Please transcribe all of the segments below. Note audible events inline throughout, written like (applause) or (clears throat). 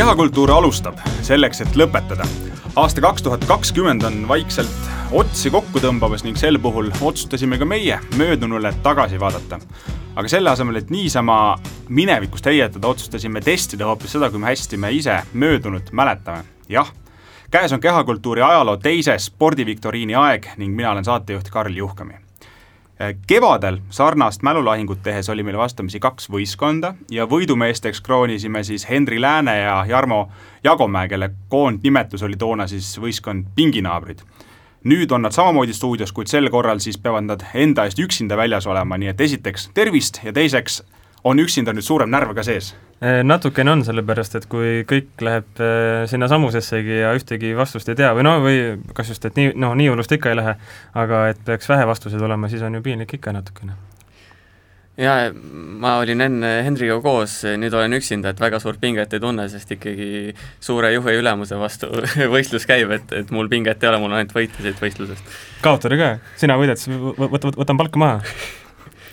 kehakultuur alustab selleks, et lõpetada. aasta kaks tuhat kakskümmend on vaikselt otsi kokku tõmbamas ning sel puhul otsustasime ka meie möödunule tagasi vaadata. aga selle asemel, et niisama minevikust heietada, otsustasime testida hoopis seda, kui hästi me ise möödunut mäletame. jah, käes on kehakultuuri ajaloo teise spordiviktoriini aeg ning mina olen saatejuht Karl Juhkami kevadel sarnast mälulahingut tehes oli meil vastamisi kaks võistkonda ja võidumeesteks kroonisime siis Henri Lääne ja Jarmo Jagomäe, kelle koondnimetus oli toona siis võistkond Pinginaabrid. nüüd on nad samamoodi stuudios, kuid sel korral siis peavad nad enda eest üksinda väljas olema, nii et esiteks tervist ja teiseks on üksinda nüüd suurem närv ka sees natukene on, sellepärast et kui kõik läheb eh, sinna samusessegi ja ühtegi vastust ei tea või no, või kas just, et nii, noh, nii hullust ikka ei lähe, aga et peaks vähe vastuseid olema, siis on ju piinlik ikka natukene. jaa, ma olin enne Hendriga koos, nüüd olen üksinda, et väga suurt pinget ei tunne, sest ikkagi suure juhi ülemuse vastu (laughs) võistlus käib, et, et mul pinget ei ole, mul on ainult võita siit võistlusest. kaotada ka, sina võidad, siis võta, võtan palka maha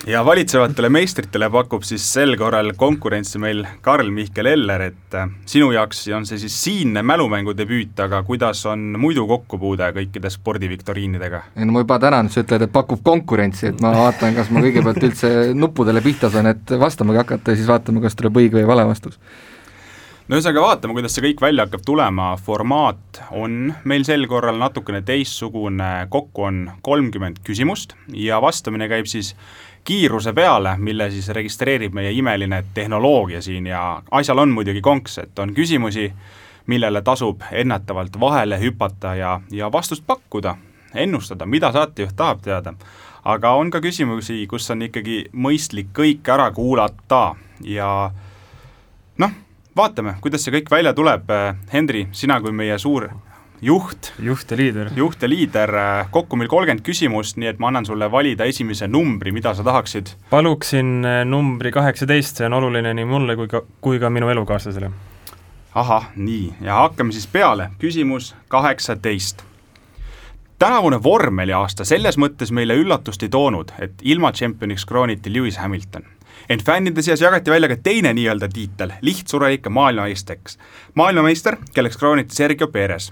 ja valitsevatele meistritele pakub siis sel korral konkurentsi meil Karl-Mihkel Eller, et äh, sinu jaoks on see siis siinne mälumängu debüüt, aga kuidas on muidu kokkupuude kõikide spordiviktoriinidega? ei no ma juba tänan, sa ütled, et pakub konkurentsi, et ma vaatan, kas ma kõigepealt üldse nuppudele pihta saan, et vastamagi hakata ja siis vaatame, kas tuleb õige või vale vastus. No ühesõnaga vaatame, kuidas see kõik välja hakkab tulema, formaat on meil sel korral natukene teistsugune, kokku on kolmkümmend küsimust ja vastamine käib siis kiiruse peale, mille siis registreerib meie imeline tehnoloogia siin ja asjal on muidugi konks, et on küsimusi, millele tasub ennetavalt vahele hüpata ja, ja vastust pakkuda, ennustada, mida saatejuht tahab teada. aga on ka küsimusi, kus on ikkagi mõistlik kõik ära kuulata ja noh, vaatame, kuidas see kõik välja tuleb, Henri, sina kui meie suur juht. juht ja liider. juht ja liider, kokku meil kolmkümmend küsimust, nii et ma annan sulle valida esimese numbri, mida sa tahaksid. paluksin äh, numbri kaheksateist, see on oluline nii mulle kui ka, kui ka minu elukaaslasele. ahah, nii, ja hakkame siis peale, küsimus kaheksateist tänavune vormeliaasta selles mõttes meile üllatust ei toonud, et ilma tšempioniks krooniti Lewis Hamilton. ent fännide seas jagati välja ka teine nii-öelda tiitel, lihtsurelike maailmameistriks. maailmameister, kelleks krooniti Sergio Perez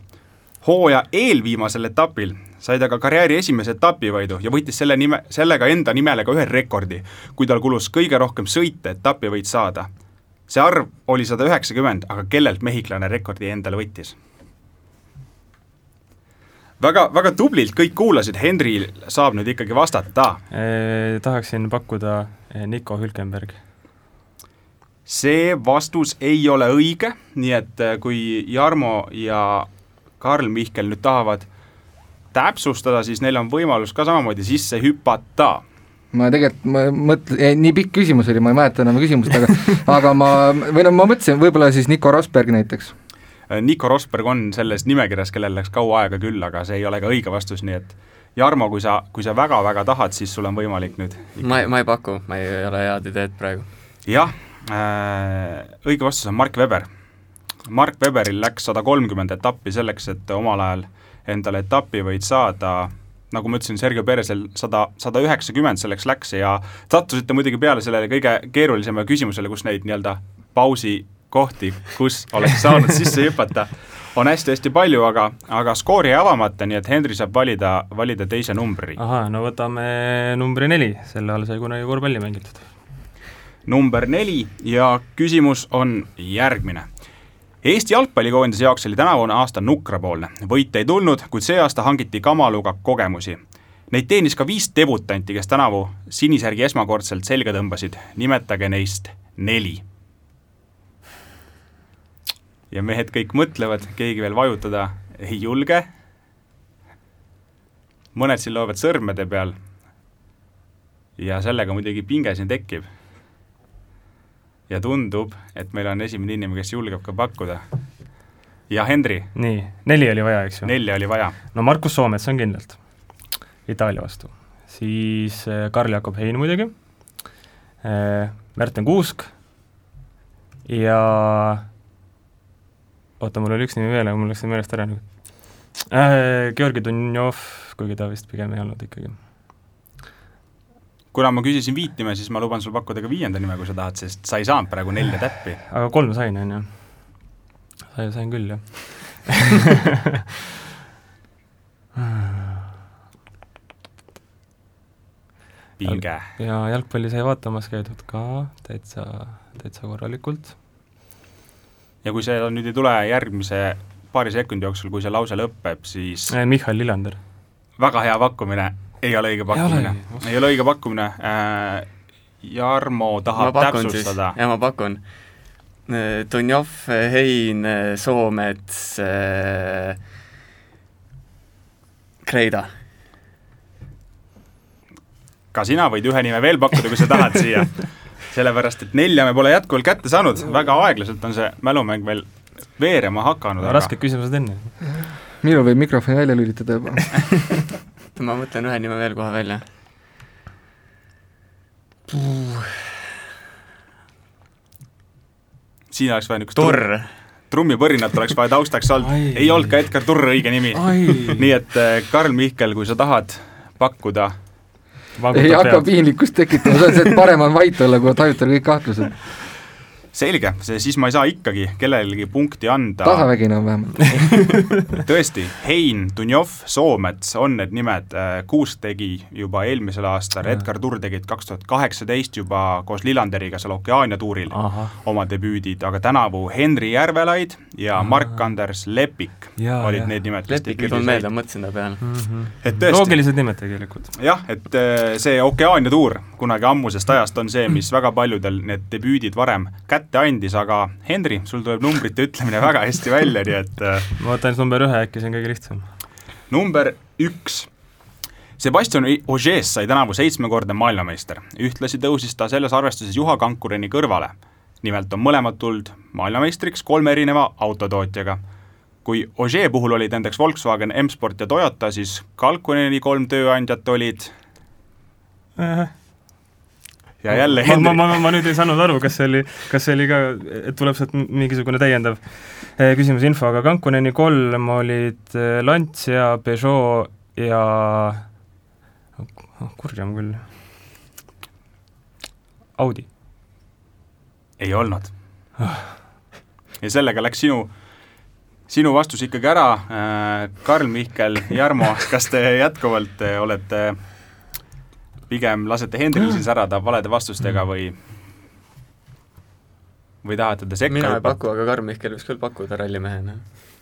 hooaja eelviimasel etapil sai ta ka karjääri esimese etapivõidu ja võitis selle nime, sellega enda nimele ka ühe rekordi, kui tal kulus kõige rohkem sõite etapivõit saada. see arv oli sada üheksakümmend, aga kellelt mehhiklane rekordi endale võttis? väga, väga tublilt kõik kuulasid, Henri saab nüüd ikkagi vastata eh,. tahaksin pakkuda Nico Hülkenberg see vastus ei ole õige, nii et kui Jarmo ja Karl Mihkel nüüd tahavad täpsustada, siis neil on võimalus ka samamoodi sisse hüpata ma tegelikult, ma mõtlen, nii pikk küsimus oli, ma ei mäleta enam küsimust, aga (laughs) aga ma, või no ma mõtlesin võib-olla siis Nico Rosberg näiteks. Nico Rosberg on selles nimekirjas, kellel läks kaua aega küll, aga see ei ole ka õige vastus, nii et Jarmo, kui sa, kui sa väga-väga tahad, siis sul on võimalik nüüd ma, ma ei paku, ma ei ole head ideed praegu. jah äh,, õige vastus on Mark Webber Mark Webberil läks sada kolmkümmend etappi selleks, et omal ajal endale etapivõit saada, nagu ma ütlesin, Sergei Perezil sada, sada üheksakümmend selleks läks ja sattusite muidugi peale sellele kõige keerulisema küsimusele, kus neid nii-öelda pausikohti, kus oleks saanud (laughs) sisse hüpata, on hästi-hästi palju, aga, aga skoori jäi avamata, nii et Henri saab valida, valida teise numbri. ahah, no võtame numbri neli, selle all sai kunagi korvpalli mängitud. number neli ja küsimus on järgmine Eesti jalgpallikoondise jaoks oli tänavune aasta nukrapoolne, võite ei tulnud, kuid see aasta hangiti kamaluga kogemusi. Neid teenis ka viis debutanti, kes tänavu sinisärgi esmakordselt selga tõmbasid, nimetage neist neli. ja mehed kõik mõtlevad, keegi veel vajutada ei julge. mõned siin loevad sõrmede peal. ja sellega muidugi pinge siin tekib ja tundub, et meil on esimene inimene, kes julgeb ka pakkuda. ja Henri. nii, neli oli vaja, eks ju? nelja oli vaja. no Markus Soomets on kindlalt, Itaalia vastu. siis äh, Karl-Jakob Hein muidugi, äh, Märten Kuusk ja oota, mul oli üks nimi veel, aga mul läks see meelest ära nüüd äh,. Georgi Dunjov, kuigi ta vist pigem ei olnud ikkagi kuna ma küsisin viit nime, siis ma luban sul pakkuda ka viienda nime, kui sa tahad, sest sa ei saanud praegu nelja täppi. aga kolm sain, on ju. sain, küll, jah (laughs) pinge. ja jalgpalli sai vaatamas käidud ka täitsa, täitsa korralikult. ja kui see nüüd ei tule järgmise paari sekundi jooksul, kui see lause lõpeb, siis Michal Lillander. väga hea pakkumine, ei ole õige pakkumine, ei ole õige pakkumine äh,, Jarmo tahab täpsustada. ja ma pakun. Dunjov, Hein, Soomets äh,, Kreida ka sina võid ühe nime veel pakkuda, kui sa tahad (laughs) siia. sellepärast, et nelja me pole jätkuvalt kätte saanud, väga aeglaselt on see mälumäng veel veerema hakanud. rasked küsimused enne. minul võib mikrofoni välja lülitada juba (laughs) ma mõtlen ühe nime veel kohe välja. siin oleks vaja niisugust Turr trummipõrinat oleks vaja taustaks olnud, ei olnud ka Edgar Turr õige nimi. nii et äh, Karl Mihkel, kui sa tahad pakkuda ei hakka piinlikkust tekitama, on see, et parem on vait olla, kui tajutada kõik kahtlused. Selge, see, siis ma ei saa ikkagi kellelegi punkti anda. tasavägine on vähemalt (laughs) tõesti, Hein, Dunjov, Soomets on need nimed, Kuusk tegi juba eelmisel aastal, Edgar Turr tegid kaks tuhat kaheksateist juba koos Lillanderiga seal Okeaania tuuril Aha. oma debüüdid, aga tänavu Henri Järvelaid ja Mark-Anders Lepik ja, olid ja. need nimed, Lepik ei tulnud meelde, ma mõtlesin ta peale mm. -hmm. et tõesti. loogilised nimed tegelikult. jah, et äh, see Okeaania tuur kunagi ammusest ajast on see, mis (clears throat) väga paljudel need debüüdid varem kätte andis, aga Henri, sul tuleb numbrite ütlemine väga hästi välja, nii et äh, ma võtan siis number ühe, äkki see on kõige lihtsam. number üks Sebastian Ogies sai tänavu seitsmekordne maailmameister, ühtlasi tõusis ta selles arvestuses Juha Kankureni kõrvale nimelt on mõlemad tulnud maailmameistriks kolme erineva autotootjaga. kui Ogier puhul olid nendeks Volkswagen, M-Sport ja Toyota, siis Kalkuneni kolm tööandjat olid äh. Ja jälle ma, Henry... ma, ma, ma nüüd ei saanud aru, kas see oli, kas see oli ka, et tuleb sealt mingisugune täiendav eh, küsimus, info, aga Kankuneni kolm olid eh, Lancia, Peugeot ja oh, kurjam küll, Audi. Ei olnud. ja sellega läks sinu, sinu vastus ikkagi ära, äh, Karl Mihkel, Jarmo, kas te jätkuvalt olete pigem lasete Hendril siis särada valede vastustega või või tahate te sekka mina ei paku, aga Karl Mihkel võiks küll pakkuda rallimehena.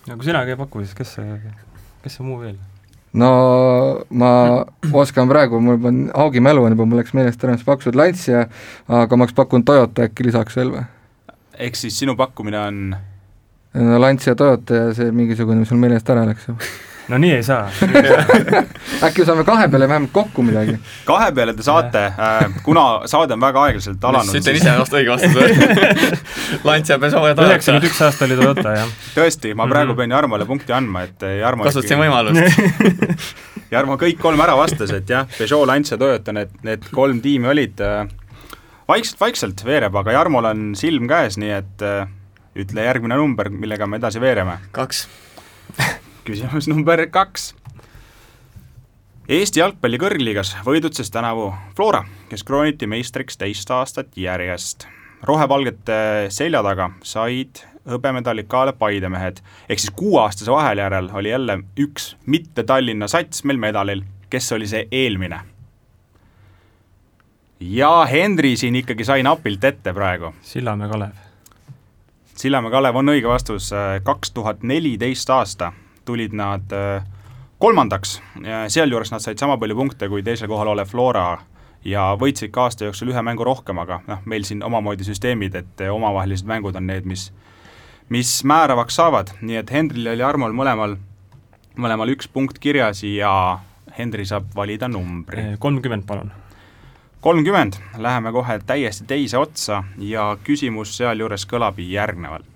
no kui sinagi ei paku, siis kes see, kes see muu veel? no ma oskan praegu, mul on Haugi mälu on juba, mul läks meelest ära, mis pakkusid Lancia, aga ma oleks pakkunud Toyota äkki lisaks veel või? ehk siis sinu pakkumine on? no Lancia, Toyota ja see mingisugune, mis mul meelest ära läks no nii ei saa (laughs) äkki saame kahe peale vähemalt kokku midagi? kahe peale te saate, äh, kuna saade on väga aeglaselt alanud. ütlen ise vastu õige vastuse Lancia Peugeot ja Toyota. üheksakümmend üks aasta oli Toyota, jah. tõesti, ma praegu -hmm. pean Jarmole punkti andma, et äh, Jarmo kasutasin võimalust (laughs) Jarmo kõik kolm ära vastas, et jah, Peugeot, Lancia, Toyota, need, need kolm tiimi olid äh, vaikselt-vaikselt veereb, aga Jarmol on silm käes, nii et ütle järgmine number, millega me edasi veereme. kaks küsimus number kaks. Eesti jalgpalli kõrgliigas võidutses tänavu Flora, kes krooniti meistriks teist aastat järjest. rohepalgete selja taga said hõbemedali Kalev Paide mehed, ehk siis kuueaastase vaheljärel oli jälle üks mitte Tallinna sats meil medalil, kes oli see eelmine? ja Henri siin ikkagi sai napilt ette praegu. Sillamäe Kalev. Sillamäe Kalev on õige vastus, kaks tuhat neliteist aasta tulid nad äh, kolmandaks, sealjuures nad said sama palju punkte kui teisel kohal olev Flora ja võitsid ka aasta jooksul ühe mängu rohkem, aga noh, meil siin omamoodi süsteemid, et omavahelised mängud on need, mis mis määravaks saavad, nii et Hendril ja Jarmol mõlemal, mõlemal üks punkt kirjas ja Hendri saab valida numbri. kolmkümmend, palun. kolmkümmend, läheme kohe täiesti teise otsa ja küsimus sealjuures kõlab järgnevalt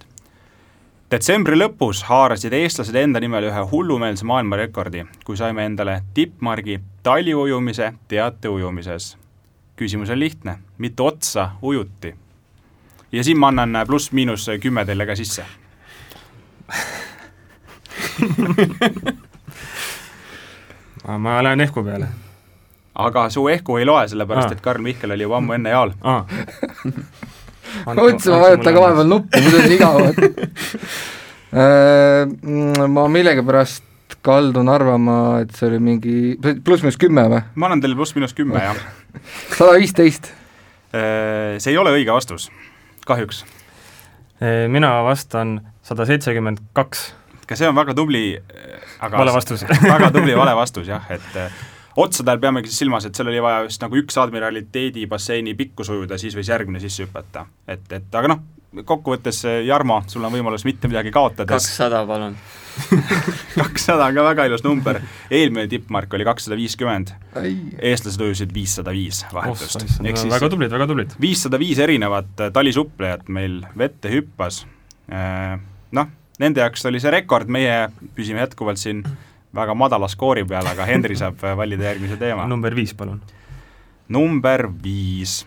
detsembri lõpus haarasid eestlased enda nimel ühe hullumeelse maailmarekordi, kui saime endale tippmargi taliujumise teateujumises. küsimus on lihtne, mitu otsa ujuti? ja siin ma annan pluss-miinus kümme teile ka sisse (laughs) ma lähen ehku peale. aga su ehku ei loe, sellepärast et Karl Mihkel oli juba ammu enne jaal (laughs) ah. ma vajutan ka vahepeal nuppu, muidu on igav (laughs) mm, ma millegipärast kaldun arvama, et see oli mingi pluss-miinus kümme või? ma annan teile pluss-miinus kümme, jah. (laughs) sada viisteist. See ei ole õige vastus, kahjuks. mina vastan sada seitsekümmend kaks. ka see on väga tubli aga vale vastus (laughs) väga tubli vale vastus jah, et otsadel peamegi siis silmas, et seal oli vaja just nagu üks admiraliteedi basseini pikkus ujuda, siis võis järgmine sisse hüpata. et, et aga noh, kokkuvõttes Jarmo, sul on võimalus mitte midagi kaotada. kakssada, palun (laughs) kakssada on ka väga ilus number, eelmine tippmark oli kakssada viiskümmend, eestlased ujusid viissada viis vahetust. väga tublid, väga tublid. viissada viis erinevat talisuplejat meil vette hüppas, äh, noh, nende jaoks oli see rekord, meie püsime jätkuvalt siin väga madala skoori peal, aga Henri saab valida järgmise teema. number viis, palun. number viis.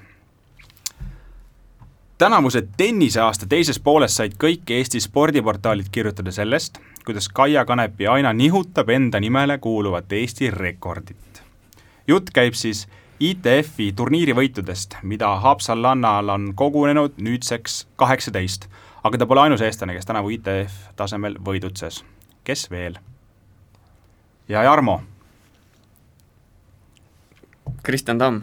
tänavuse tenniseaasta teises pooles said kõik Eesti spordiportaalid kirjutada sellest, kuidas Kaia Kanepi aina nihutab enda nimele kuuluvat Eesti rekordit. jutt käib siis ITF-i turniirivõitudest, mida Haapsallannal on kogunenud nüüdseks kaheksateist, aga ta pole ainus eestlane, kes tänavu ITF tasemel võidutses. kes veel? Ja Jarmo. Kristjan Tamm.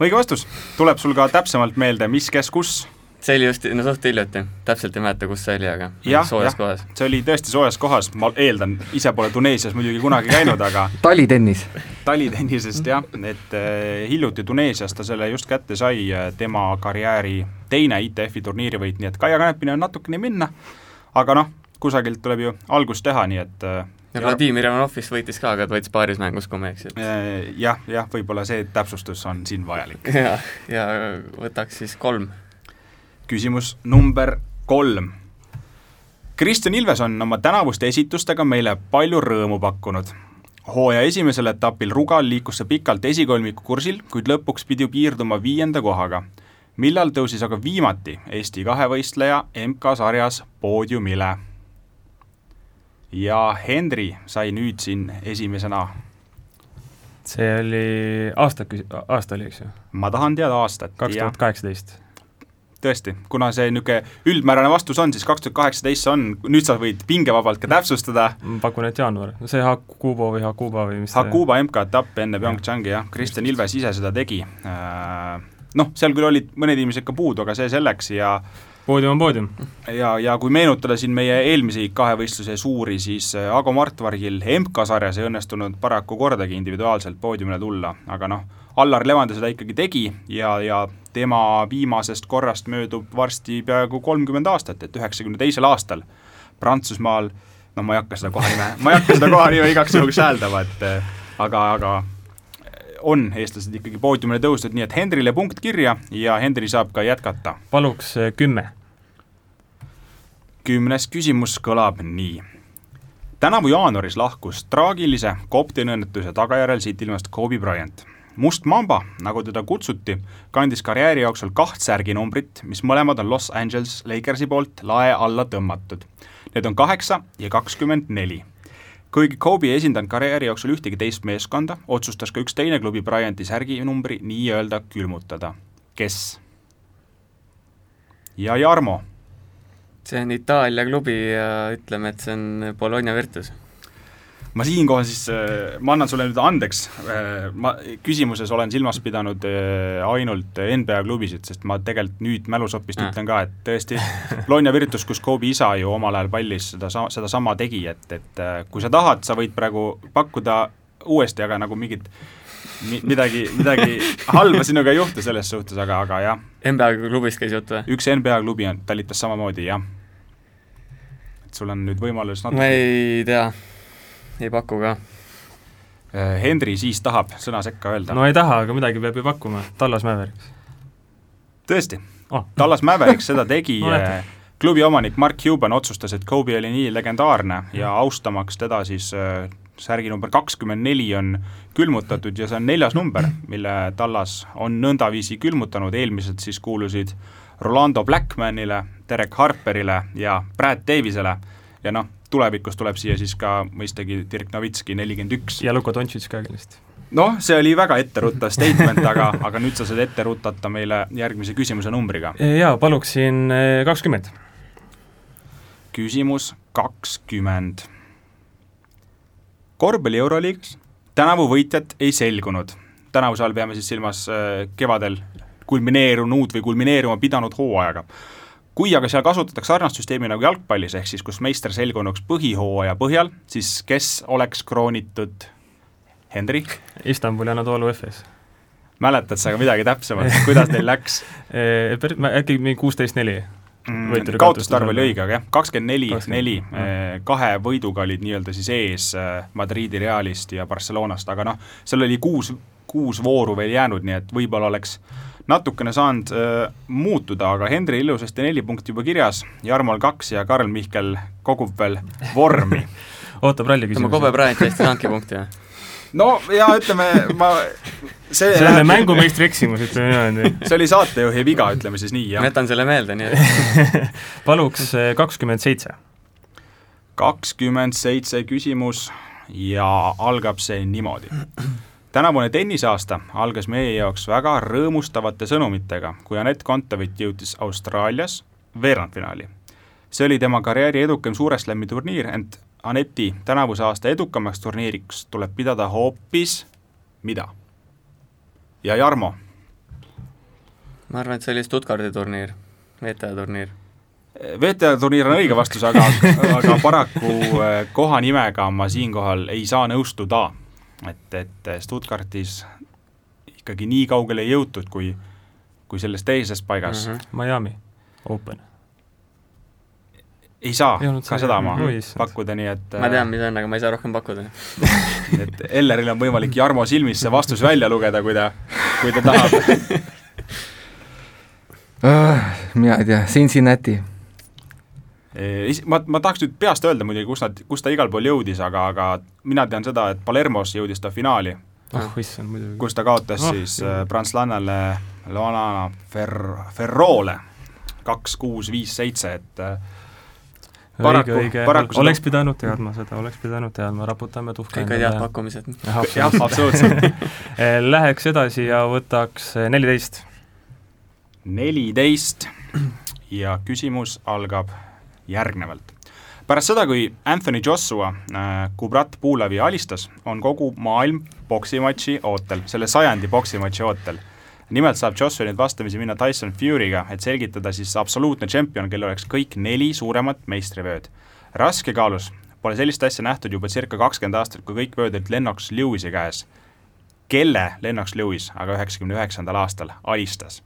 õige vastus, tuleb sul ka täpsemalt meelde, mis, kes, kus? see oli just, no suht hiljuti, täpselt ei mäleta, kus see oli, aga ja, soojas ja, kohas. see oli tõesti soojas kohas, ma eeldan, ise pole Tuneesias muidugi kunagi käinud, aga (laughs) talitennis. talitennisest jah, et äh, hiljuti Tuneesias ta selle just kätte sai, tema karjääri teine ITF-i turniirivõit, nii et Kaia Kanepini on natukene minna, aga noh, kusagilt tuleb ju algust teha, nii et äh, ja Vladimir Ivanov vist võitis ka, aga ta võitis paaris mängus, kui ma ei eksi. jah, jah, võib-olla see täpsustus on siin vajalik. (laughs) ja, ja võtaks siis kolm küsimus number kolm. Kristjan Ilves on oma tänavuste esitustega meile palju rõõmu pakkunud. hooaja esimesel etapil Rugal liikus see pikalt esikolmiku kursil, kuid lõpuks pidi piirduma viienda kohaga. millal tõusis aga viimati Eesti kahevõistleja MK-sarjas poodiumile? Ja Henri sai nüüd siin esimesena see oli aasta, aasta oli, eks ju? ma tahan teada aastat. kaks tuhat kaheksateist tõesti, kuna see niisugune üldmäärane vastus on, siis kaks tuhat kaheksateist see on, nüüd sa võid pingevabalt ka täpsustada. ma pakun, et jaanuar, see Hakubo või Hakuba või mis Hakuba see... MK-etapp enne PyeongChangi jah, Kristjan Ilves ise seda tegi. Noh, seal küll olid mõned inimesed ka puudu, aga see selleks ja poodium on poodium. ja, ja kui meenutada siin meie eelmisi kahevõistluse suuri, siis Ago Martvargil MK-sarjas ei õnnestunud paraku kordagi individuaalselt poodiumile tulla, aga noh, Allar Levande seda ikkagi tegi ja, ja tema viimasest korrast möödub varsti peaaegu kolmkümmend aastat, et üheksakümne teisel aastal Prantsusmaal, no ma ei hakka seda kohanime, ma ei hakka seda kohanime igaks juhuks hääldama, et aga, aga on eestlased ikkagi poodiumile tõusnud, nii et Hendrile punkt kirja ja Hendri saab ka jätkata. paluks kümme. Kümnes küsimus kõlab nii. tänavu jaanuaris lahkus traagilise kopteriõnnetuse tagajärjel siit ilmast Kobe Bryant Must Mamba, nagu teda kutsuti, kandis karjääri jooksul kaht särginumbrit, mis mõlemad on Los Angeles Lakersi poolt lae alla tõmmatud. Need on kaheksa ja kakskümmend neli. kuigi Kobe ei esindanud karjääri jooksul ühtegi teist meeskonda, otsustas ka üks teine klubi Bryanti särginumbri nii-öelda külmutada. kes? ja Jarmo? See on Itaalia klubi ja ütleme, et see on Bologna Virtus. Ma siinkohal siis, äh, ma annan sulle nüüd andeks, äh, ma küsimuses olen silmas pidanud äh, ainult NBA klubisid, sest ma tegelikult nüüd mälusopist ütlen ka, et tõesti, Bologna Virtus, kus Kobe isa ju omal ajal pallis seda, sedasama tegi, et, et kui sa tahad, sa võid praegu pakkuda uuesti, aga nagu mingit midagi, midagi halba sinuga ei juhtu selles suhtes, aga, aga jah. NBA klubist käis jutt või? üks NBA klubi on, talitas samamoodi, jah. et sul on nüüd võimalus natuke ma ei tea ei paku ka. Äh, Henri siis tahab sõna sekka öelda. no ei taha, aga midagi peab ju pakkuma, Tallas Mäveriks. tõesti oh., Tallas Mäveriks seda tegi (laughs) no, äh, klubi omanik Mark Cuban otsustas, et Kobe oli nii legendaarne ja austamaks teda siis äh, särgi number kakskümmend neli on külmutatud ja see on neljas number, mille Tallas on nõndaviisi külmutanud, eelmised siis kuulusid Rolando Blackmanile, Derek Harperile ja Brad Davisele ja noh, tulevikus tuleb siia siis ka mõistagi Dirk Novitski nelikümmend üks. ja Luka Dontšits ka kindlasti. noh, see oli väga etteruttav statement, aga, aga nüüd sa saad ette rutata meile järgmise küsimuse numbriga. jaa, paluksin eh, kakskümmend. küsimus kakskümmend. Korvpalli Euroliigas tänavu võitjat ei selgunud. tänavuse all peame siis silmas äh, kevadel kulmineerunud või kulmineeruma pidanud hooajaga. kui aga seal kasutatakse sarnast süsteemi nagu jalgpallis, ehk siis kus meister selgunuks põhihooaja põhjal, siis kes oleks kroonitud Henri? Istanbuli Anatoolu Efes. mäletad sa ka midagi täpsemalt, kuidas neil läks? (laughs) äkki mingi kuusteist neli kaotuste arv oli õige, aga jah, kakskümmend neli, neli, eh, kahe võiduga olid nii-öelda siis ees eh, Madridi Realist ja Barcelonast, aga noh, seal oli kuus, kuus vooru veel jäänud, nii et võib-olla oleks natukene saanud äh, muutuda, aga Henri ilusasti neli punkti juba kirjas, Jarmol kaks ja Karl Mihkel kogub veel vormi (laughs) ootab ralli küsimusi. ma Kobe Bryant ei saanudki punkti või? No ja ütleme, ma see see on mängumeistri eksimus, ütleme niimoodi. see oli saatejuhi viga, ütleme siis nii, jah. ma jätan selle meelde, nii et (laughs) paluks eh, kakskümmend seitse. kakskümmend seitse küsimus ja algab see niimoodi. tänavune tenniseaasta algas meie jaoks väga rõõmustavate sõnumitega, kui Anett Kontaveit jõudis Austraalias veerandfinaali. see oli tema karjääri edukaim Suure Slami turniir, ent Aneti tänavuse aasta edukamaks turniiriks tuleb pidada hoopis mida? ja Jarmo? ma arvan, et see oli Stuttgardi turniir, WTA turniir. WTA turniir on õige vastus, aga, aga paraku eh, kohanimega ma siinkohal ei saa nõustuda. et, et Stuttgartis ikkagi nii kaugele ei jõutud, kui, kui selles teises paigas mm. -hmm. Miami Open ei saa ka seda ma pakkuda, nii et ma tean, mis on, aga ma ei saa rohkem pakkuda (laughs) et Elleril on võimalik Jarmo silmis see vastus välja lugeda, kui ta, kui ta tahab uh,. (laughs) mina ei tea, Cincinnati. Ma, ma tahaks nüüd peast öelda muidugi, kus nad, kus ta igal pool jõudis, aga, aga mina tean seda, et Palermos jõudis ta finaali. oh issand, muidugi. kus ta kaotas oh, siis äh, prantslannale Loana Fer-, Ferrole kaks, kuus, viis, seitse, et äh, paraku, paraku seda... oleks pidanud teadma seda, oleks pidanud teadma, raputame tuhka kõik olid head pakkumised. (laughs) jah, absoluutselt (laughs) Läheks edasi ja võtaks eh, neliteist. neliteist ja küsimus algab järgnevalt. pärast seda, kui Anthony Joshua äh, Kubrat Puulavi alistas, on kogu maailm poksimatši ootel, selle sajandi poksimatši ootel nimelt saab nüüd vastamisi minna Tyson Fury'ga, et selgitada siis absoluutne tšempion, kellel oleks kõik neli suuremat meistrivööd. raskekaalus pole sellist asja nähtud juba circa kakskümmend aastat, kui kõik vööd olid Lennox Lewisi käes. kelle Lennox Lewis aga üheksakümne üheksandal aastal alistas,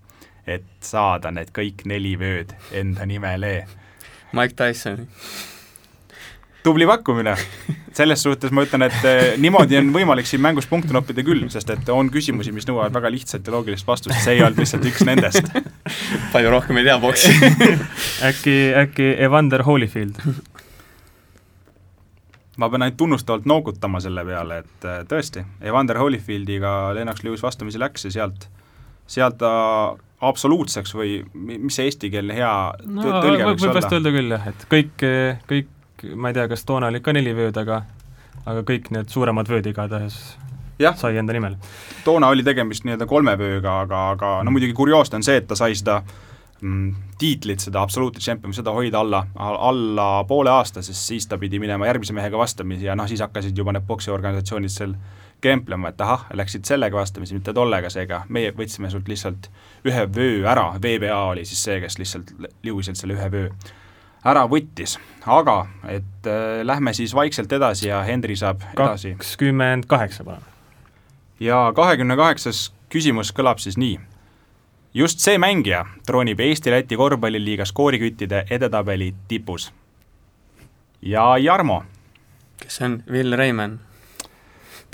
et saada need kõik neli vööd enda nimele? Mike Tyson tubli pakkumine. selles suhtes ma ütlen, et eh, niimoodi on võimalik siin mängus punkte noppida küll, sest et on küsimusi, mis nõuavad väga lihtsat ja loogilist vastust, see ei olnud lihtsalt üks nendest. (laughs) palju rohkem ei tea boksi (laughs) äkki, äkki Evander Holyfield? ma pean ainult tunnustavalt noogutama selle peale, et eh, tõesti, Evander Holyfieldiga Lennox Lewis vastamisi läks ja sealt, sealt ta absoluutseks või mis see eestikeelne hea no, tõlge võiks olla? võib vast öelda küll jah, et kõik, kõik ma ei tea, kas toona oli ka neli vööd, aga aga kõik need suuremad vööd igatahes sai enda nimel. toona oli tegemist nii-öelda kolme vööga, aga, aga no muidugi kurioosne on see, et ta sai seda mm, tiitlit, seda absoluutset tšempioni, seda hoida alla, alla poole aasta, sest siis ta pidi minema järgmise mehega vastamisi ja noh, siis hakkasid juba need poksiorganisatsioonid seal kemplema, et ahah, läksid sellega vastamisi, mitte tollega, seega meie võtsime sult lihtsalt ühe vöö ära, VBA oli siis see, kes lihtsalt Lewiselt selle ühe vöö ära võttis, aga et äh, lähme siis vaikselt edasi ja Henri saab edasi. kakskümmend kaheksa, palun. ja kahekümne kaheksas küsimus kõlab siis nii. just see mängija troonib Eesti-Läti korvpalliliiga skooriküttide edetabeli tipus. ja Jarmo. kes see on, Will Reimann?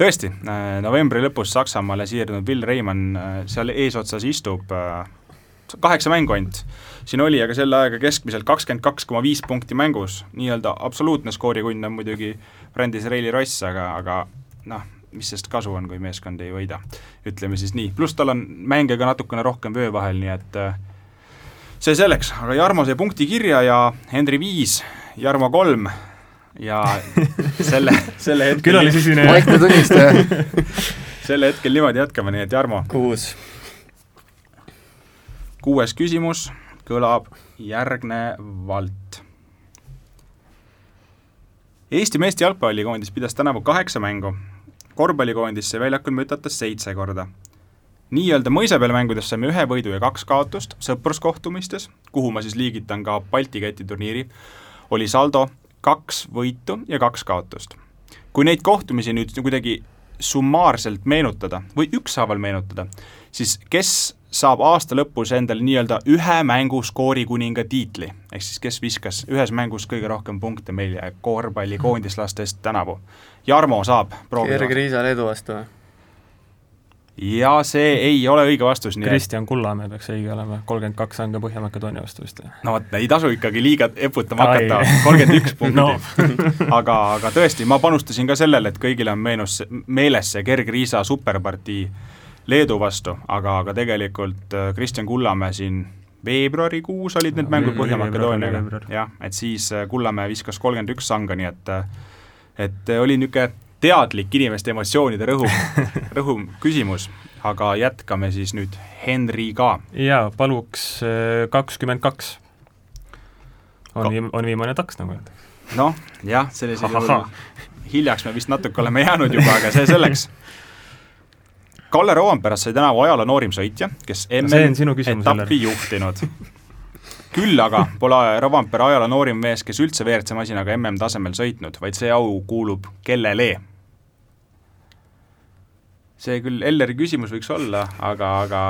tõesti, äh, novembri lõpus Saksamaale siirdunud Will Reimann äh, seal eesotsas istub, äh, kaheksa mängu ainult siin oli aga selle ajaga keskmiselt kakskümmend kaks koma viis punkti mängus, nii-öelda absoluutne skoorikunn on muidugi Brandis Reili Ross, aga, aga noh, mis sest kasu on, kui meeskond ei võida, ütleme siis nii, pluss tal on mänge ka natukene rohkem vöö vahel, nii et äh, see selleks, aga Jarmo sai punkti kirja ja Henri viis, Jarmo kolm ja (laughs) selle, selle hetkel külalisesineja. vaikne tunnistaja. (laughs) selle hetkel niimoodi jätkame, nii et Jarmo. kuus. Kuues küsimus kõlab järgnevalt. Eesti meeste jalgpallikoondis pidas tänavu kaheksa mängu, korvpallikoondis sai väljakul mütata seitse korda. nii-öelda mõisa peal mängudes saime ühe võidu ja kaks kaotust sõpruskohtumistes, kuhu ma siis liigitan ka Balti keti turniiri, oli saldo kaks võitu ja kaks kaotust. kui neid kohtumisi nüüd kuidagi summaarselt meenutada või ükshaaval meenutada, siis kes saab aasta lõpus endale nii-öelda ühe mängu skoorikuninga tiitli, ehk siis kes viskas ühes mängus kõige rohkem punkte meil korvpallikoondislastest tänavu. Jarmo saab proovida. Gerg Riisa Leedu vastu või? ja see ei ole õige vastus, nii Kristjan Kullamäe peaks õige olema, kolmkümmend kaks on ka Põhja-Makedoonia vastu vist. no vot, ei tasu ikkagi liiga eputama hakata, kolmkümmend üks (laughs) punkti no. (laughs) aga, aga tõesti, ma panustasin ka sellele, et kõigile on meenus, meeles see Gerg Riisa superpartii Leedu vastu, aga, aga tegelikult äh, Kristjan Kullamäe siin veebruarikuus olid need mängud Põhja-Makedooniaga, jah, et siis äh, Kullamäe viskas kolmkümmend üks sanga, nii et äh, et oli niisugune teadlik inimeste emotsioonide rõhu, (laughs) rõhu küsimus, aga jätkame siis nüüd Henriga. jaa, paluks kakskümmend kaks. on viim-, on viimane taks, nagu öeldakse. noh, jah, sellisel (laughs) juhul hiljaks me vist natuke oleme jäänud juba, aga see selleks (laughs) Kalle Roompäärast sai tänavu ajaloo noorim sõitja, kes MM-etappi juhtinud. küll aga pole Roompere ajaloo noorim mees, kes üldse WRC masinaga MM-tasemel sõitnud, vaid see au kuulub kellele? see küll Elleri küsimus võiks olla, aga, aga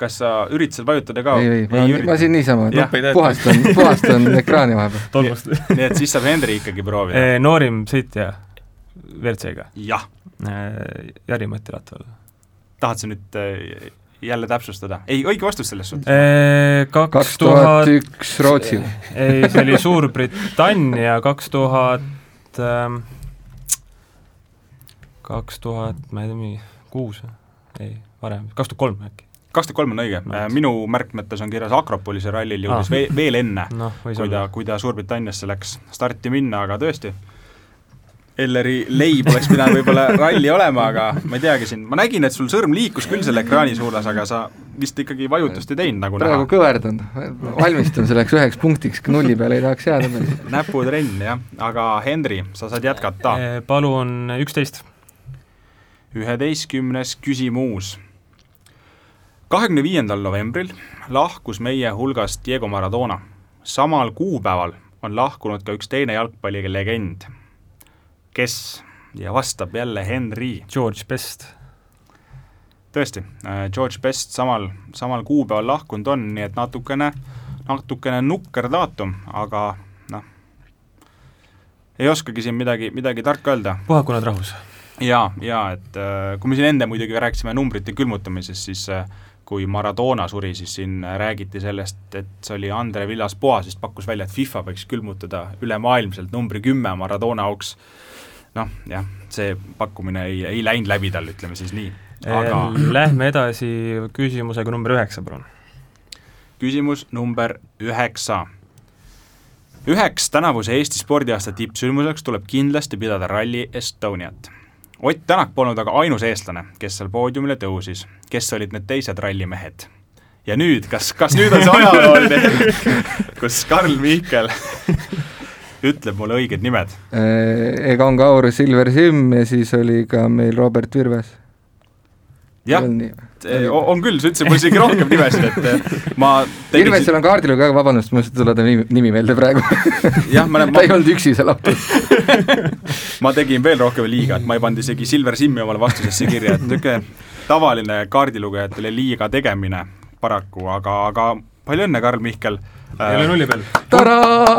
kas sa üritasid vajutada ka? ei, ei, ma, ma siin niisama, puhastan, puhastan ekraani vahepeal. tolmust. nii et siis saab Henri ikkagi proovida. (laughs) noorim sõitja WRC-ga? jah. Jari-Mati Ratval tahad sa nüüd äh, jälle täpsustada? ei, õige vastus selles suhtes. kaks tuhat üks Rootsi. ei, see oli Suurbritannia kaks tuhat, ähm, kaks tuhat, ma ei tea, mingi kuus või? ei, varem, kaks tuhat kolm äkki kaks tuhat kolm on õige no., minu märkmetes on kirjas Akropolise rallil jõudis ah. veel, veel enne no,, kui ta, kui ta Suurbritanniasse läks starti minna, aga tõesti Elleri leib oleks pidanud võib-olla ralli olema, aga ma ei teagi siin, ma nägin, et sul sõrm liikus küll selle ekraani suunas, aga sa vist ikkagi vajutust ei teinud, nagu praegu näha. kõverdan, valmistun selleks üheks punktiks, nulli peale ei tahaks jääda meil. näputrenn, jah, aga Henri, sa saad jätkata. Palun üksteist. üheteistkümnes küsimus. kahekümne viiendal novembril lahkus meie hulgast Diego Maradona. samal kuupäeval on lahkunud ka üks teine jalgpallilegend kes ja vastab jälle Henry. George Best. tõesti, äh, George Best samal, samal kuupäeval lahkunud on, nii et natukene, natukene nukker daatum, aga noh, ei oskagi siin midagi, midagi tarka öelda. puhaku nad rahus. jaa, jaa, et äh, kui me siin enne muidugi rääkisime numbrite külmutamisest, siis äh, kui Maradona suri, siis siin räägiti sellest, et see oli Andre Villas-Boas vist pakkus välja, et FIFA võiks külmutada ülemaailmselt numbri kümme Maradona auks noh, jah, see pakkumine ei, ei läinud läbi tal, ütleme siis nii, aga Lähme edasi küsimusega number üheksa, palun. küsimus number üheksa. üheks tänavuse Eesti spordiaasta tippsündmuseks tuleb kindlasti pidada Rally Estoniat. Ott Tänak polnud aga ainus eestlane, kes seal poodiumile tõusis. kes olid need teised rallimehed? ja nüüd, kas, kas nüüd on see (laughs) ajalooline hetk, kus Karl Miikel ütleb mulle õiged nimed. Äh, Egon Kaur, Silver Simm ja siis oli ka meil Robert Virves. jah, on küll, sa ütlesid mulle isegi rohkem nimesid, et äh, ma Virvesel on kaardil ka, vabandust, mul ei tule ta nimi, nimi meelde praegu jah, ma ta ma... ei olnud üksi seal autos (laughs) ma tegin veel rohkem liiga, et ma ei pannud isegi Silver Simmi omale vastusesse kirja, et niisugune tavaline kaardilugejatele liiga tegemine paraku, aga, aga palju õnne, Karl Mihkel ei ole nulli peal.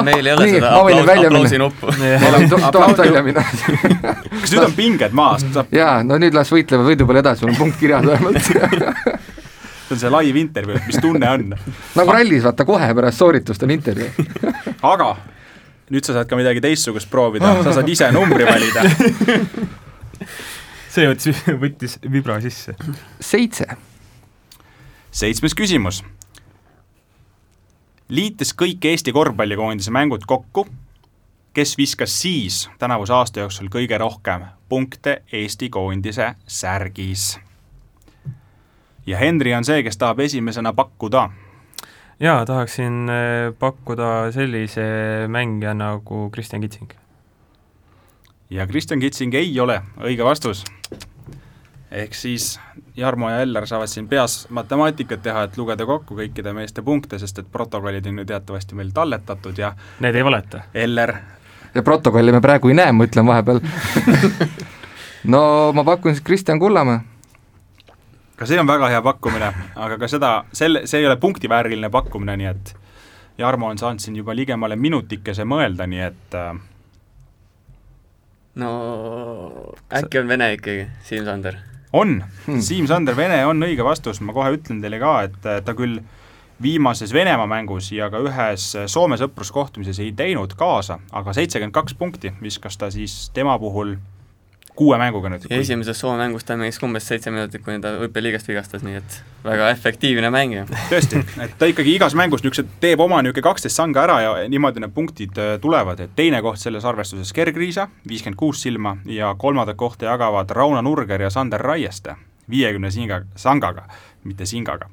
meil ei ole Nii, seda aplaus, aplausi nuppu. (laughs) tahad välja minna (laughs) kas nüüd on pinged maas? jaa, no nüüd las võitlevad võidu peale edasi, sul on punkt kirjas vähemalt (laughs) see on see live intervjuu, et mis tunne on. nagu rallis, vaata kohe pärast sooritust on intervjuu aga nüüd sa saad ka midagi teistsugust proovida, sa saad ise numbri valida see võttis, võttis vibra sisse. seitse. seitsmes küsimus liites kõik Eesti korvpallikoondise mängud kokku, kes viskas siis tänavuse aasta jooksul kõige rohkem punkte Eesti koondise särgis? ja Henri on see, kes tahab esimesena pakkuda. jaa, tahaksin äh, pakkuda sellise mängija nagu Kristjan Kitsing. ja Kristjan Kitsing ei ole õige vastus. Ehk siis Jarmo ja Eller saavad siin peas matemaatikat teha, et lugeda kokku kõikide meeste punkte, sest et protokollid on ju teatavasti meil talletatud ja Need ei valeta. Eller ja protokolli me praegu ei näe, ma ütlen vahepeal (laughs) no ma pakun siis Kristjan Kullamäe. ka see on väga hea pakkumine, aga ka seda, selle, see ei ole punktivääriline pakkumine, nii et Jarmo on saanud siin juba ligemale minutikese mõelda, nii et äh, no äkki on vene ikkagi, Siim Sander? On Hmm. hmm., Siim Sander, Vene on õige vastus, ma kohe ütlen teile ka, et ta küll viimases Venemaa mängus ja ka ühes Soome sõpruskohtumises ei teinud kaasa, aga seitsekümmend kaks punkti viskas ta siis tema puhul kuue mänguga nüüd. ja esimeses Soome mängus ta mängis umbes seitse minutit, kuni ta hüppeliigest vigastas, nii et väga efektiivne mängija. tõesti, et ta ikkagi igas mängus niisugused, teeb oma niisugune kaksteist sanga ära ja niimoodi need punktid äh, tulevad, et teine koht selles arvestuses Gergriisa, viiskümmend kuus silma, ja kolmandat kohta jagavad Rauno Nurger ja Sander Raieste viiekümne singa, sangaga, mitte singaga.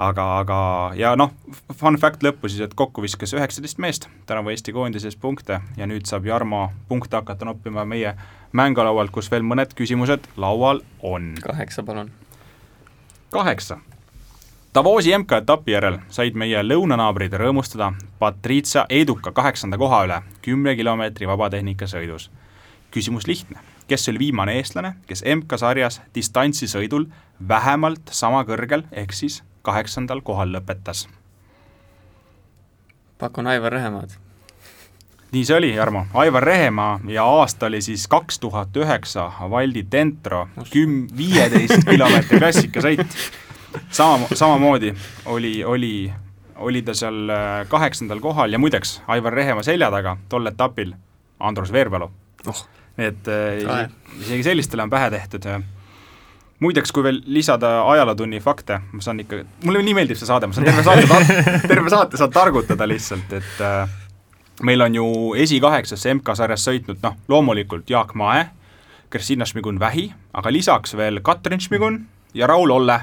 aga, aga ja noh, fun fact lõppu siis, et kokku viskas üheksateist meest tänavu Eesti koondises punkte ja nüüd saab Jarmo punkte hakata noppima meie mängulaualt, kus veel mõned küsimused laual on kaheksa, palun. kaheksa. Davosi MK-etapi järel said meie lõunanaabrid rõõmustada Patricia eduka kaheksanda koha üle kümne kilomeetri vabatehnika sõidus. küsimus lihtne, kes oli viimane eestlane, kes MK-sarjas distantsisõidul vähemalt sama kõrgel, ehk siis kaheksandal kohal lõpetas? pakun Aivar Rehemaad. Nii see oli, Jarmo, Aivar Rehemaa ja aasta oli siis kaks tuhat üheksa, Valdi Dentro, küm-, viieteist kilomeetri klassikasõit. sama, samamoodi oli, oli, oli ta seal äh, kaheksandal kohal ja muideks, Aivar Rehemaa selja taga tol etapil Andrus Veerpalu. Oh.. et äh, isegi sellistele on pähe tehtud. muideks, kui veel lisada ajalootunni fakte, ma saan ikka, mulle nii meeldib see saade, ma saan terve saate terve saate saan targutada lihtsalt, et äh, meil on ju esikaheksasse MK-sarjas sõitnud noh, loomulikult Jaak Mae, Kristina Šmigun-Vähi, aga lisaks veel Katrin Šmigun ja Raul Olle,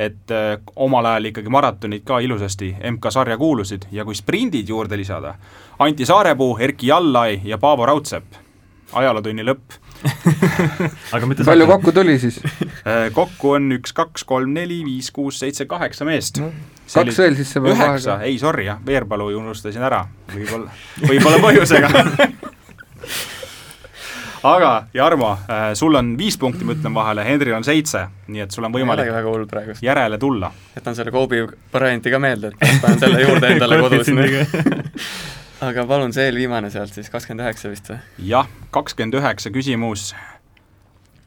et äh, omal ajal ikkagi maratonid ka ilusasti MK-sarja kuulusid ja kui sprindid juurde lisada, Anti Saarepuu, Erki Jallai ja Paavo Raudsepp, ajalootunni lõpp. (laughs) aga mitte palju kokku tuli siis? Äh, kokku on üks, kaks, kolm, neli, viis, kuus, seitse, kaheksa meest No, See kaks veel siis see peab üheksa, ei sorry jah, Veerpalu unustasin ära, võib-olla, võib-olla põhjusega. (laughs) aga Jarmo, sul on viis punkti, ma ütlen vahele, Henril on seitse, nii et sul on võimalik väga hull praegu. järele tulla. jätan selle Kobe varianti ka meelde, et panen selle juurde (laughs) endale kodus. (laughs) aga palun see eelviimane sealt siis, kakskümmend üheksa vist või? jah, kakskümmend üheksa küsimus.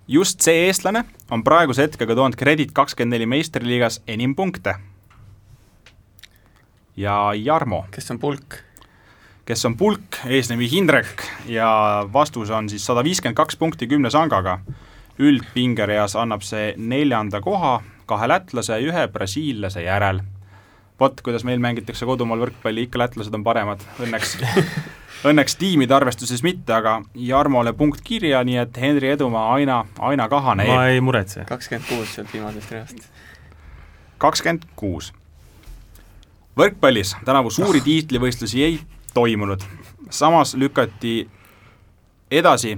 just see eestlane on praeguse hetkega toonud Kredit kakskümmend neli meistriliigas enim punkte. Ja Jarmo kes on pulk? kes on pulk, eesnimi Hindrek ja vastus on siis sada viiskümmend kaks punkti kümne sangaga. üldpingereas annab see neljanda koha kahe lätlase ja ühe brasiillase järel. vot, kuidas meil mängitakse kodumaal võrkpalli, ikka lätlased on paremad, õnneks (laughs) õnneks tiimide arvestuses mitte, aga Jarmole punkt kirja, nii et Henri Edumaa aina, aina kahaneb. ma ei muretse. kakskümmend kuus sealt viimasest reast. kakskümmend kuus. Võrkpallis tänavu suuri tiitlivõistlusi ei toimunud. samas lükati edasi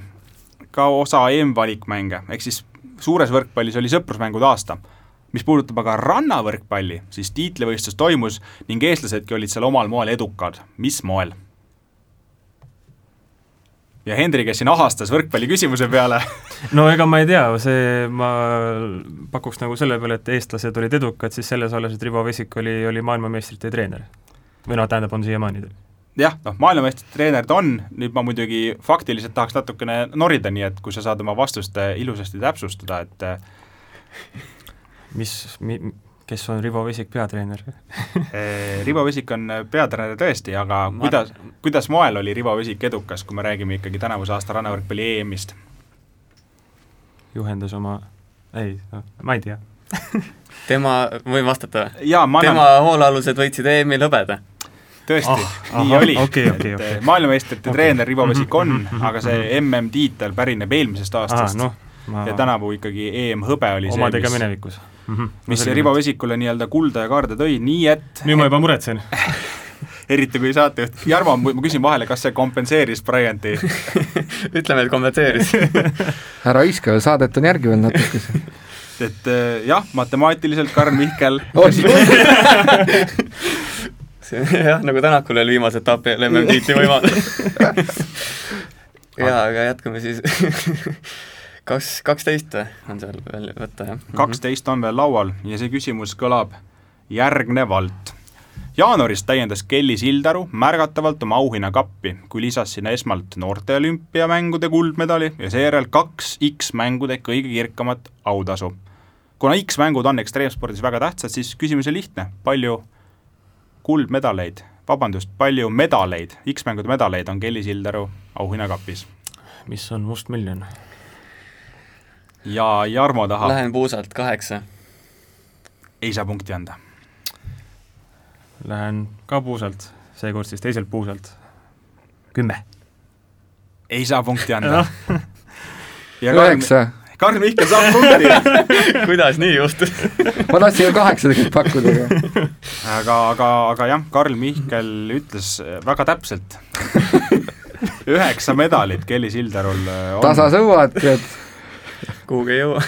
ka osa EM-valikmänge, ehk siis suures võrkpallis oli sõprusmängude aasta. mis puudutab aga rannavõrkpalli, siis tiitlivõistlus toimus ning eestlasedki olid seal omal moel edukad. mis moel? Ja Henri, kes siin ahastas võrkpalli küsimuse peale (laughs) no ega ma ei tea, see, ma pakuks nagu selle peale, et eestlased olid edukad, siis selles alles, et Rivo Vesik oli, oli maailmameistrite treener. või noh, tähendab, on siiamaani. jah, noh, maailmameistrite treener ta on, nüüd ma muidugi faktiliselt tahaks natukene norida, nii et kui sa saad oma vastust ilusasti täpsustada, et äh, mis mi,, kes on Rivo Vesik peatreener (laughs) eh, Rivo Vesik on peatreener tõesti, aga Ma- kuidas, kuidas moel oli Rivo Vesik edukas, kui me räägime ikkagi tänavuse aasta rannavõrkpalli EM-ist? juhendas oma, ei, ma ei tea. (laughs) tema, võin vastata või? ma tema annan, hoolealused võitsid EM-i hõbeda. tõesti Ah, ah, nii ahah, oli okei, okei, et eh, maailmameistrite Okei. okay. treener Rivo Vesik on Mhm, (laughs) mhm, aga see MM-tiitel pärineb eelmisest aa, aastast noh, ma ja tänavu ikkagi EM-hõbe oli see, omadega mis, minevikus mm. -hmm. mis Rivo Vesikule nii-öelda kulda ja kaarde tõi, nii et nüüd ma juba muretsen. (laughs) eriti kui saatejuht, Jarmo, ma küsin vahele, kas see kompenseeris Bryanti (laughs) ütleme, et kompenseeris (laughs) ära hõiska, saadet on järgi veel natukese. et äh, jah, matemaatiliselt Karl Mihkel see on jah, nagu Tänakul oli viimase etapi MM-tiitli võimalus jaa, aga jätkame siis kas kaksteist on seal veel võtta, jah? kaksteist on veel laual ja see küsimus kõlab järgnevalt. jaanuaris täiendas Kelly Sildaru märgatavalt oma auhinnakappi, kui lisas sinna esmalt noorte olümpiamängude kuldmedali ja seejärel kaks X-mängude kõige kirkamat autasu. kuna X-mängud on ekstreemspordis väga tähtsad, siis küsimus on lihtne, palju kuldmedaleid, vabandust, palju medaleid, X-mängude medaleid on Kelly Sildaru auhinnakapis? mis on must miljon? Ja Jarmo tahab Lähen puusalt, kaheksa. ei saa punkti anda. Lähen ka puusalt, seekord siis teiselt puusalt, kümme. ei saa punkti anda üheksa. Karl Mihkel saab punkti (laughs) kuidas nii juhtus ma tahtsin ka kaheksa tegelikult pakkuda, aga aga, aga, aga jah, Karl Mihkel ütles väga täpselt (laughs) üheksa medalit Kelly Sildarul on. tasasõuad, tead. Kuhugi ei jõua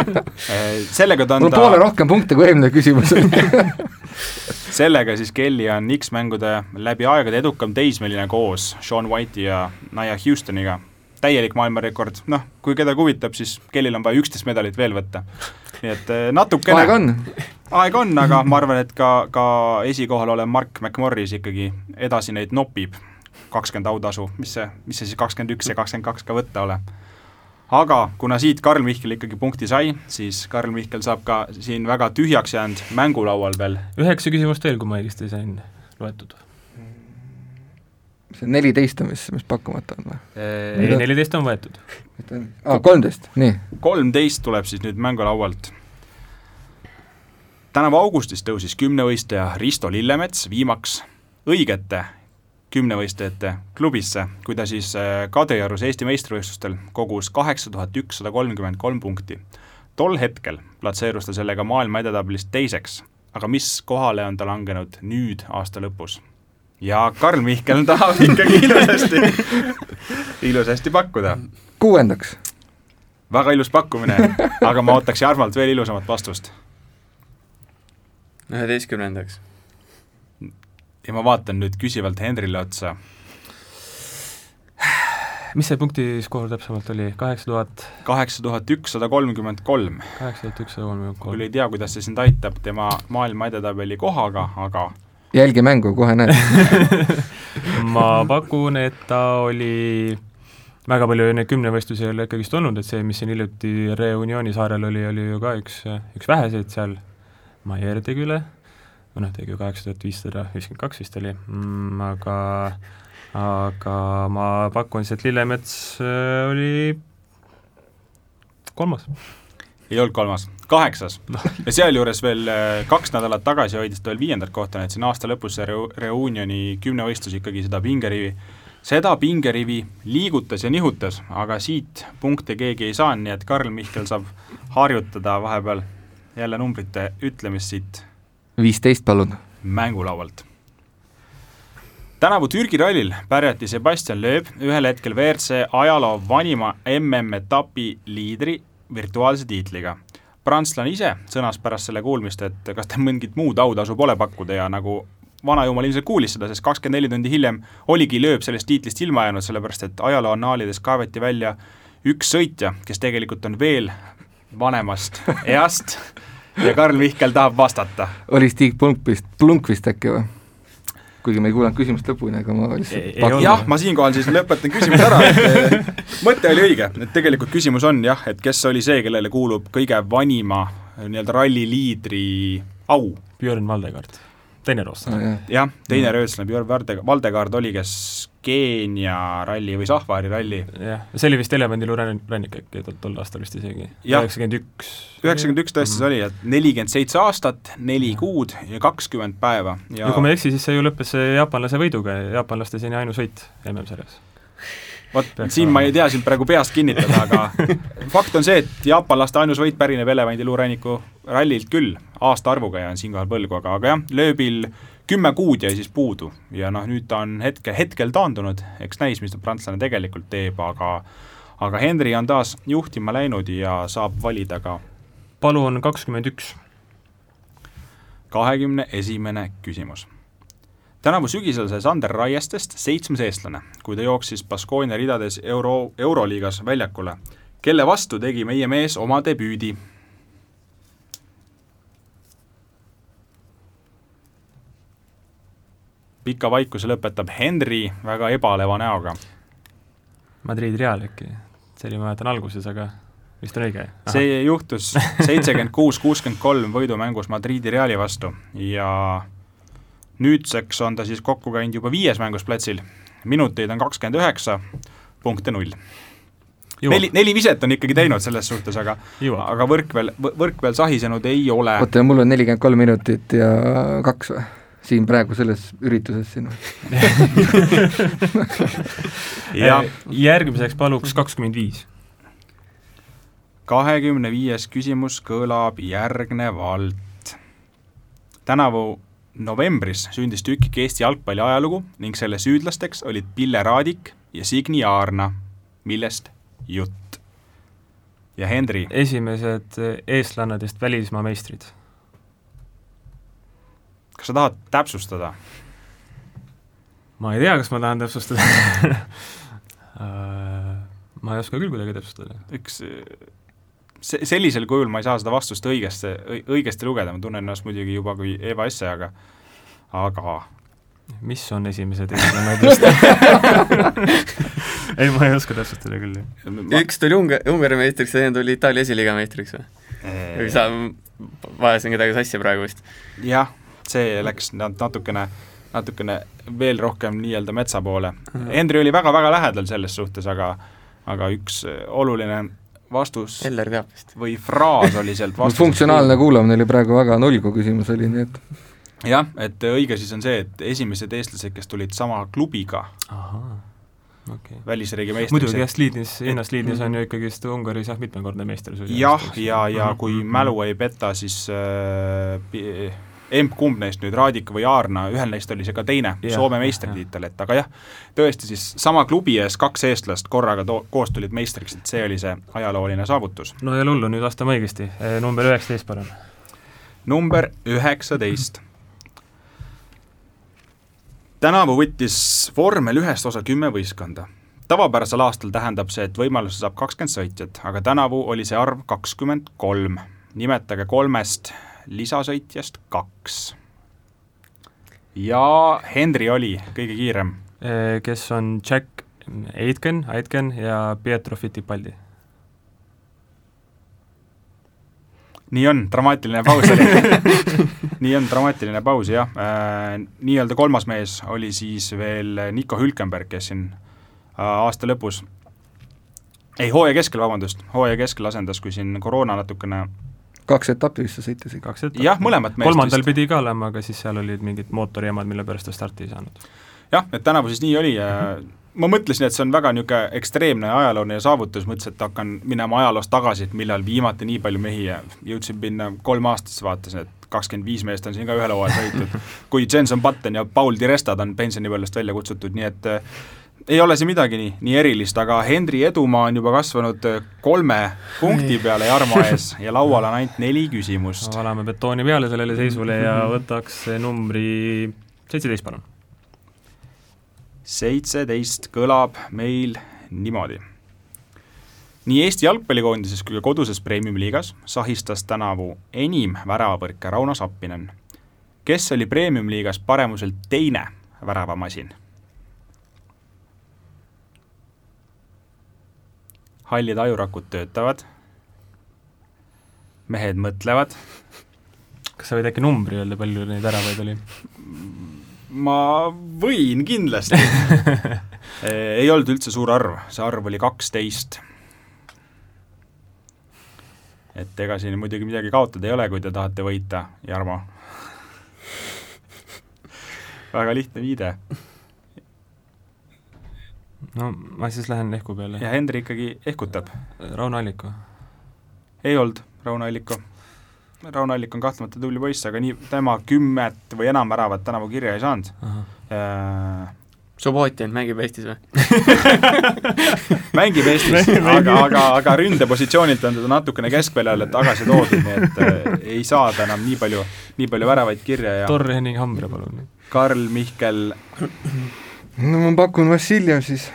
(laughs) sellega ta on mul poole rohkem punkte kui eelmine küsimus (laughs) sellega siis Kelly on X-mängude läbi aegade edukam teismeline koos Sean White'i ja Nia Houstoniga. täielik maailmarekord, noh, kui kedagi huvitab, siis Kellil on vaja üksteist medalit veel võtta. nii et eh, natukene aega on. aega on, aga ma arvan, et ka, ka esikohal olev Mark McMorris ikkagi edasi neid nopib kakskümmend autasu, mis see, mis see siis kakskümmend üks ja kakskümmend kaks ka võtta ole. Aga kuna siit Karl Mihkel ikkagi punkti sai, siis Karl Mihkel saab ka siin väga tühjaks jäänud mängulaual veel. üheksa küsimust veel, kui ma õigesti sain loetud. see neliteist on mis, mis pakkumata on või? ei, neliteist on võetud. aa, kolmteist, nii. kolmteist tuleb siis nüüd mängulaualt. tänavu augustis tõusis kümnevõistleja Risto Lillemets viimaks õigete kümnevõistlejate klubisse, kui ta siis äh, Kadriorus Eesti meistrivõistlustel kogus kaheksa tuhat ükssada kolmkümmend kolm punkti. tol hetkel platseerus ta sellega maailma edetabelis teiseks, aga mis kohale on ta langenud nüüd aasta lõpus? ja Karl Mihkel tahab (laughs) ikkagi ilusasti, ilusasti pakkuda. kuuendaks. väga ilus pakkumine, aga ma ootaks Jarmolt veel ilusamat vastust. üheteistkümnendaks ja ma vaatan nüüd küsivalt Henrile otsa. mis see punktiskoor täpsemalt oli, kaheksa tuhat? kaheksa tuhat ükssada kolmkümmend kolm. kaheksa tuhat ükssada kolmkümmend kolm. küll ei tea, kuidas see sind aitab tema maailma edetabeli kohaga, aga jälgi mängu, kohe näed (laughs) ma pakun, et ta oli väga palju neid kümnevõistlusi ei ole ikkagist olnud, et see, mis siin hiljuti Reunioni saarel oli, oli ju ka üks, üks väheseid seal, Maier tegi üle või noh, tegi ju kaheksa tuhat viissada viiskümmend kaks vist oli mm,, aga aga ma pakun siis, et Lillemets äh, oli kolmas. ei olnud kolmas, kaheksas no. ja sealjuures veel äh, kaks nädalat tagasi hoidis ta veel viiendat kohta, nii et siin aasta lõpus see Reu-, Reunioni kümnevõistlus ikkagi seda pingerivi, seda pingerivi liigutas ja nihutas, aga siit punkte keegi ei saanud, nii et Karl Mihkel saab harjutada vahepeal jälle numbrite ütlemist siit viisteist, palun. mängulaualt. tänavu Türgi rallil pärjati Sebastian Loeb ühel hetkel WRC ajaloo vanima MM-etapi liidri virtuaalse tiitliga. prantslane ise sõnas pärast selle kuulmist, et kas tal mingit muud autasu pole pakkuda ja nagu vanajumal ilmselt kuulis seda, sest kakskümmend neli tundi hiljem oligi Loeb sellest tiitlist ilma jäänud, sellepärast et ajaloo annaalides kaevati välja üks sõitja, kes tegelikult on veel vanemast east ja Karl Mihkel tahab vastata. oli Stig Plunkvist, Plunkvist äkki või? kuigi me ei kuulanud küsimust lõpuni, aga ma lihtsalt jah, ma siinkohal siis lõpetan küsimuse ära, et eh, mõte oli õige, et tegelikult küsimus on jah, et kes oli see, kellele kuulub kõige vanima nii-öelda ralliliidri au? Björn Valdekaart, teine rootslane. jah, teine mm. röötslane Björn Valde-, Valdekaart oli, kes Keenia ralli või Sahvari ralli. jah, see oli vist Elevandiluu rannik äkki tol, tol aastal vist isegi, üheksakümmend üks. üheksakümmend üks tõesti see oli, et nelikümmend seitse aastat, neli kuud ja kakskümmend päeva ja ja kui ma ei eksi, siis see ju lõppes jaapanlase võiduga ja jaapanlaste seni ainus võit MM-sarjas. Vot siin ma ei tea sind praegu peast kinnitada, aga (laughs) fakt on see, et jaapanlaste ainus võit pärineb Elevandi luuranniku rallilt küll, aastaarvuga jään siinkohal võlgu, aga, aga jah, lööbil kümme kuud jäi siis puudu ja noh, nüüd ta on hetke, hetkel taandunud, eks näis, mis ta prantslane tegelikult teeb, aga aga Henri on taas juhtima läinud ja saab valida ka palun kakskümmend üks. kahekümne esimene küsimus. Tänavu sügisel sai Sander Raiestest seitsmes eestlane, kui ta jooksis Baskonia ridades euro, Euroliigas väljakule. kelle vastu tegi meie mees oma debüüdi? pika vaikuse lõpetab Henri väga ebaleva näoga. Madrid Real äkki, see oli, ma mäletan alguses, aga vist on õige? see juhtus seitsekümmend kuus, kuuskümmend kolm võidumängus Madridi Reali vastu ja nüüdseks on ta siis kokku käinud juba viies mängus platsil, minuteid on kakskümmend üheksa, punkte null. neli, neli viset on ikkagi teinud selles suhtes, aga aga võrk veel, võrk veel sahisenud ei ole. oota, ja mul on nelikümmend kolm minutit ja kaks või? siin praegu selles ürituses siin või? jah, järgmiseks paluks kakskümmend viis. kahekümne viies küsimus kõlab järgnevalt. tänavu novembris sündis tükik Eesti jalgpalli ajalugu ning selle süüdlasteks olid Pille Raadik ja Signi Aarna, millest jutt. ja Henri, esimesed eestlannadest välismaa meistrid. kas sa tahad täpsustada? ma ei tea, kas ma tahan täpsustada (laughs) Äh, ma ei oska küll kuidagi täpsustada. üks se-, sellisel kujul ma ei saa seda vastust õigesti, õigesti lugeda, ma tunnen ennast muidugi juba kui Eva Esse, aga aga mis on esimesed eestlannadest? ei, (laughs) ma ei oska täpsustada küll. ma, üks tuli Unga-, Ungari meistriks ja teine tuli Itaalia esiliiga meistriks või? või sa, vajasin kedagi sassi praegu vist. jah, see läks nat- natukene, natukene veel rohkem nii-öelda metsa poole. Henri oli väga-väga lähedal selles suhtes, aga aga üks äh, oluline vastus Eller teab vist. või fraas oli sealt vastusest funktsionaalne kuulamine oli praegu väga null, kui küsimus oli, nii et jah, et õige siis on see, et esimesed eestlased, kes tulid sama klubiga okay.. välisriigi muidugi meistriks jah, Sliidis, Innas Sliidis on ju ikkagist Ungaris jah, mitmekordne meister. jah, ja, ja kui mälu ei peta, siis äh, emb-kumb neist nüüd, Raadik või Aarna, ühel neist oli see ka teine Jah, Soome meistritiitel, et aga jah, tõesti siis sama klubi ees kaks eestlast korraga to-, koos tulid meistriks, et see oli see ajalooline saavutus. no ei ole hullu, nüüd vastame õigesti, number üheksateist palun. number üheksateist. tänavu võttis vormel ühest osa kümme võistkonda. tavapärasel aastal tähendab see, et võimaluse saab kakskümmend sõitjat, aga tänavu oli see arv kakskümmend kolm. nimetage kolmest lisasõitjast kaks. ja Henri oli kõige kiirem. kes on Jack Aitken, Aitken ja Pietro Fittipaldi. nii on, dramaatiline paus oli. (laughs) nii on, dramaatiline paus jah äh,, nii-öelda kolmas mees oli siis veel Nico Hülkenberg, kes siin äh, aasta lõpus ei, hooaja keskel, vabandust, hooaja keskel asendas, kui siin koroona natukene kaks etappi vist sa sõitsid. kaks etappi. jah, mõlemat meest kolmandal vist. pidi ka olema, aga siis seal olid mingid mootorijamad, mille pärast ta starti ei saanud. jah, et tänavu siis nii oli ja ma mõtlesin, et see on väga niisugune ekstreemne ajalooline saavutus, mõtlesin, et hakkan minema ajaloos tagasi, et millal viimati nii palju mehi ja jõudsin minna kolm aastasse, vaatasin, et kakskümmend viis meest on siin ka ühel hooajal sõitnud. (laughs) kui Jenson Button ja Paul Di Restad on pensionipõlvest välja kutsutud, nii et ei ole see midagi nii, nii erilist, aga Henri edumaa on juba kasvanud äh, kolme punkti peale Jarmo (laughs) ees ja laual on ainult neli küsimust. valame betooni peale sellele seisule ja võtaks numbri seitseteist, palun. seitseteist kõlab meil niimoodi. nii Eesti jalgpallikoondises kui ka koduses Premium-liigas sahistas tänavu enim väravapõrke Rauno Sappinen. kes oli Premium-liigas paremuselt teine väravamasin? Hallid ajurakud töötavad, mehed mõtlevad, kas sa võid äkki numbri öelda, palju neid väravaid oli? ma võin kindlasti (laughs) ei olnud üldse suur arv, see arv oli kaksteist. et ega siin muidugi midagi kaotada ei ole, kui te tahate võita, Jarmo. väga lihtne viide. No ma siis lähen Lehku peale. ja Henri ikkagi ehkutab. Rauno Alliku. ei olnud Rauno Alliku. Rauno Allik on kahtlemata tubli poiss, aga nii, tema kümmet või enam väravat tänavu kirja ei saanud. Äh, Subbotin mängib Eestis või (laughs) mängib Eestis, aga, aga, aga ründepositsioonilt on teda natukene keskväljale tagasi toodud, nii et äh, ei saa ta enam nii palju, nii palju väravaid kirja ja Torri Henning Hambre, palun. Karl Mihkel no ma pakun Vassiljev siis.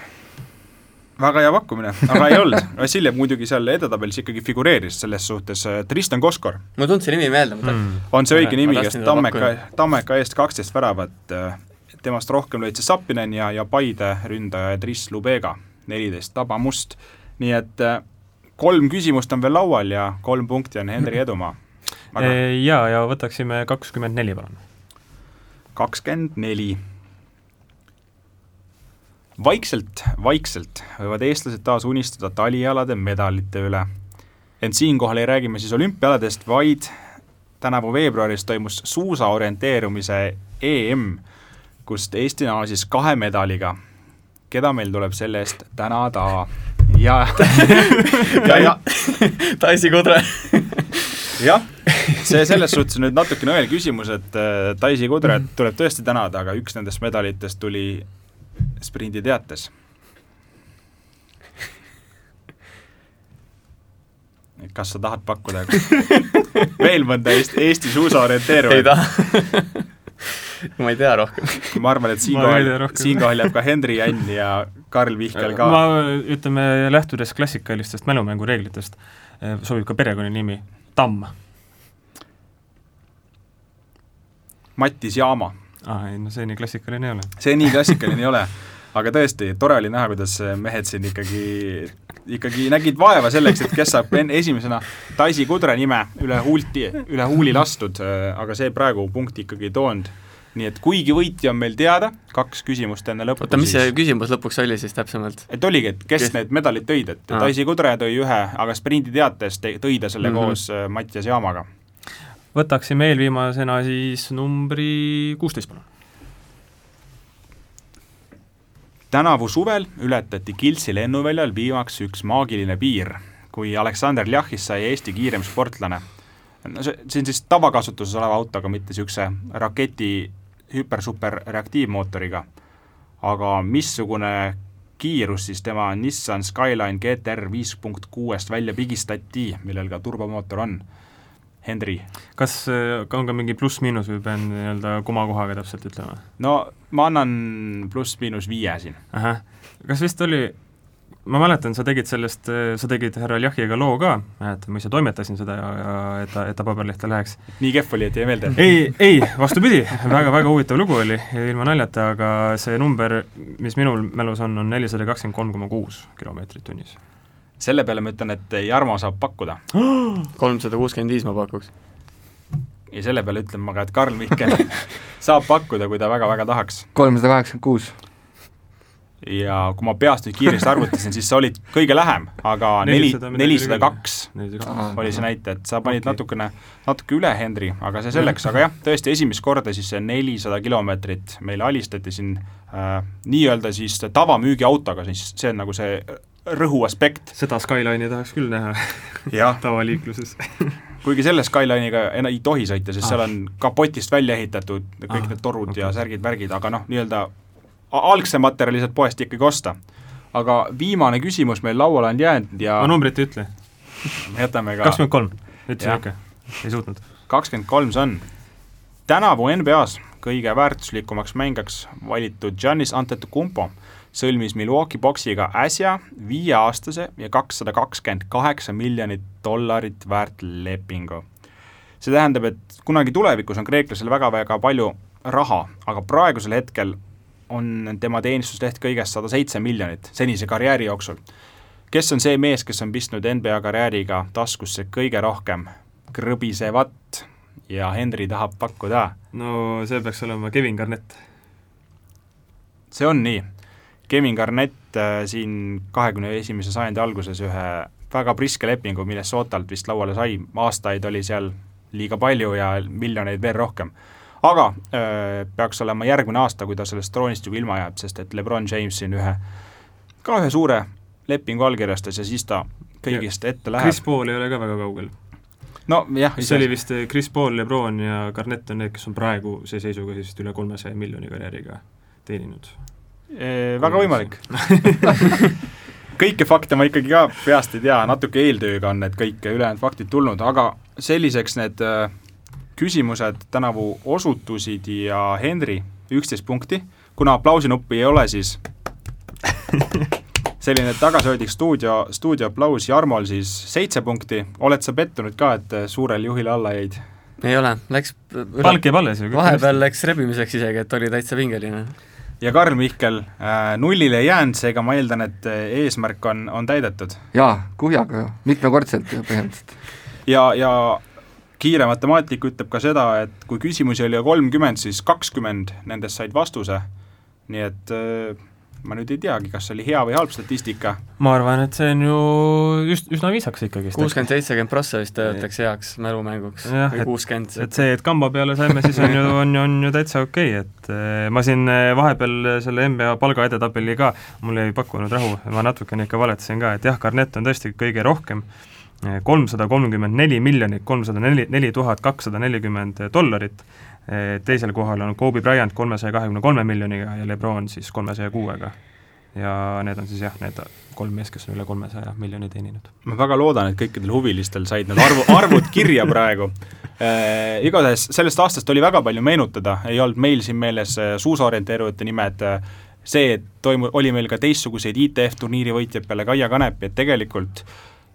väga hea pakkumine, aga ei olnud, Vassiljev muidugi seal edetabelis ikkagi figureeris selles suhtes, äh, Tristan Koskor. mul tulnud see nimi meelde mm., on see õige nimi, kes Tammeka, Tammeka eest kaksteist väravat äh, temast rohkem lõid see Sapinen ja, ja Paide ründaja Dris Lubega, neliteist tabamust. nii et äh, kolm küsimust on veel laual ja kolm punkti on Henri edumaa Aga.... Jaa, ja võtaksime kakskümmend neli, palun. kakskümmend neli. Vaikselt, vaikselt võivad eestlased taas unistada talialade medalite üle. ent siinkohal ei räägi me siis olümpiaaladest, vaid tänavu veebruaris toimus suusa orienteerumise EM kust Eesti naasis kahe medaliga. keda meil tuleb selle eest tänada (laughs) ja ja, ja Taisi Kudre jah, see selles suhtes nüüd natukene õel küsimus, et äh, Taisi Kudret tuleb tõesti tänada, aga üks nendest medalitest tuli sprinditeates. et kas sa tahad pakkuda (laughs) veel mõnda Eesti, Eesti suusa orienteeruvat? ei taha (laughs) ma ei tea rohkem. ma arvan, et siinkohal, siinkohal jääb ka Henri Jänn ja Karl Vihkel ka. ma, ütleme, lähtudes klassikalistest mälumängureeglitest, eh, sobib ka perekonnanimi Tamm. Mattis Jaama. Aa, ei no see nii klassikaline ei ole. see nii klassikaline ei ole, aga tõesti, tore oli näha, kuidas mehed siin ikkagi ikkagi nägid vaeva selleks, et kes saab esimesena Daisy Kudre nime üle huulti, üle huuli lastud, aga see praegu punkti ikkagi ei toonud. nii et kuigi võitja on meil teada, kaks küsimust enne lõppu oota, mis see küsimus lõpuks oli siis täpsemalt? et oligi, et kes, kes... need medalid tõid, et ah. Daisy Kudre tõi ühe, aga sprinditeates tõi ta selle mm -hmm. koos äh, Mattias Jaamaga. Võtaksime eelviimasena siis numbri kuusteist, palun tänavu suvel ületati Kiltsi lennuväljal viimaks üks maagiline piir, kui Aleksander Ljahis sai Eesti kiirem sportlane. no see, see on siis tavakasutuses oleva autoga, mitte niisuguse raketi hüper-super reaktiivmootoriga. aga missugune kiirus siis tema Nissan Skyline GTR viis punkt kuuest välja pigistati, millel ka turbomootor on Henri. kas äh, on ka mingi pluss-miinus või pean nii-öelda komakohaga täpselt ütlema? no ma annan pluss-miinus viie siin. ahah, kas vist oli, ma mäletan, sa tegid sellest, äh, sa tegid härra Ljahiga loo ka, mäletan, ma ise toimetasin seda ja, ja et ta, et ta paberlehte läheks. nii kehv oli, et jäi meelde? ei, ei, vastupidi väga, väga huvitav lugu oli, ilma naljata, aga see number, mis minul mälus on, on nelisada kakskümmend kolm koma kuus kilomeetrit tunnis selle peale ma ütlen, et Jarmo saab pakkuda. (gasps) kolmsada kuuskümmend viis ma pakuks. ja selle peale ütlen ma ka, et Karl Mihkel (laughs) saab pakkuda, kui ta väga-väga tahaks. kolmsada kaheksakümmend kuus. ja kui ma peast nüüd kiiresti arvutasin, siis sa olid kõige lähem, aga neli, nelisada kaks oli see näitaja, et sa panid okay. natukene, natuke üle, Henri, aga see selleks, aga jah, tõesti esimest korda siis see nelisada kilomeetrit meile alistati siin äh, nii-öelda siis tavamüügiautoga, siis see on nagu see rõhuaspekt. seda Skyline'i tahaks küll näha (laughs) tavaliikluses kuigi selle Skyline'iga ei tohi sõita, sest ah. seal on kapotist välja ehitatud kõik ah, need torud okay. ja särgid-värgid, aga noh, nii-öelda algse materjali saad poest ikkagi osta. aga viimane küsimus meil lauale on jäänud ja ma numbrit ei ütle. (laughs) jätame ka kakskümmend kolm, ütlesin ikka, ei suutnud. kakskümmend kolm see on. tänavu NBA-s kõige väärtuslikumaks mängijaks valitud Giannis Antetokounmpo sõlmis Milwaukee Boxiga äsja viieaastase ja kakssada kakskümmend kaheksa miljonit dollarit väärt lepingu. see tähendab, et kunagi tulevikus on kreeklasel väga-väga palju raha, aga praegusel hetkel on tema teenistusleht kõigest sada seitse miljonit senise karjääri jooksul. kes on see mees, kes on pistnud NBA karjääriga taskusse kõige rohkem krõbisevat ja Henri tahab pakkuda? no see peaks olema Kevin Garnett. see on nii Kevin Garnett äh, siin kahekümne esimese sajandi alguses ühe väga priske lepingu, Minnesotalt vist lauale sai, aastaid oli seal liiga palju ja miljoneid veel rohkem. aga äh, peaks olema järgmine aasta, kui ta sellest troonist juba ilma jääb, sest et Lebron James siin ühe ka ühe suure lepingu allkirjastas ja siis ta kõigist ette läheb Chris. Paul ei ole ka väga kaugel. nojah, see oli vist eh, Chris Paul, Lebron ja Garnett on need, kes on praeguse seisuga siis üle kolmesaja miljoni karjääriga teeninud. Väga võimalik. (laughs) kõiki fakte ma ikkagi ka peast ei tea, natuke eeltööga on need kõik ülejäänud faktid tulnud, aga selliseks need küsimused tänavu osutusid ja Henri üksteist punkti, kuna aplausinuppi ei ole, siis (laughs) selline tagasihoidlik stuudio, stuudio aplaus Jarmol siis seitse punkti, oled sa pettunud ka, et suurel juhile alla jäid? ei ole, läks palk jääb alles ju. vahepeal läks rebimiseks isegi, et oli täitsa pingeline. Ja Karl Mihkel äh, nullile ei jäänud, seega ma eeldan, et äh, eesmärk on, on täidetud. Jaa, kuhjaga mitmekordselt põhimõtteliselt. ja, ja kiire matemaatika ütleb ka seda, et kui küsimusi oli kolmkümmend, siis kakskümmend nendest said vastuse, nii et äh, ma nüüd ei teagi, kas see oli hea või halb statistika. ma arvan, et see on ju just, üsna viisakas ikkagi. kuuskümmend, seitsekümmend prossa vist öeldakse heaks mälumänguks Jah, või et- kuuskümmend. et see, et kamba peale saime, siis on ju, (laughs) on ju, on ju täitsa okei okay., et eh, ma siin eh, vahepeal selle NBA palgaedetabeli ka, mul ei pakkunud rahu, ma natukene ikka valetasin ka, et jah, Garnett on tõesti kõige rohkem, kolmsada kolmkümmend neli miljonit, kolmsada neli, neli tuhat kakssada nelikümmend dollarit, teisel kohal on Kobe Bryant kolmesaja kahekümne kolme miljoniga ja Lebron siis kolmesaja kuuega. ja need on siis jah, need kolm meest, kes on üle kolmesaja miljoni teeninud. ma väga loodan, et kõikidel huvilistel said need arvu, arvud kirja praegu äh,. igatahes sellest aastast oli väga palju meenutada, ei olnud meil siin meeles äh, suusaorienteerujate nimed äh,, see, et toimu-, oli meil ka teistsuguseid ITF-turniiri võitjaid peale Kaia Kanepi, et tegelikult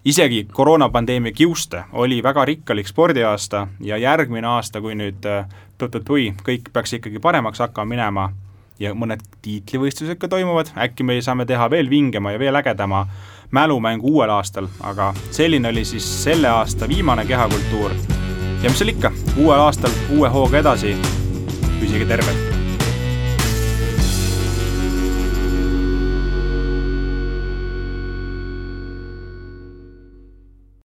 isegi koroonapandeemia kiuste oli väga rikkalik spordiaasta ja järgmine aasta, kui nüüd äh, tut-tut-tui, kõik peaks ikkagi paremaks hakkama minema ja mõned tiitlivõistlused ka toimuvad, äkki me saame teha veel vingema ja veel ägedama mälumängu uuel aastal, aga selline oli siis selle aasta viimane kehakultuur. ja mis seal ikka, uuel aastal uue hooga edasi, püsige terved!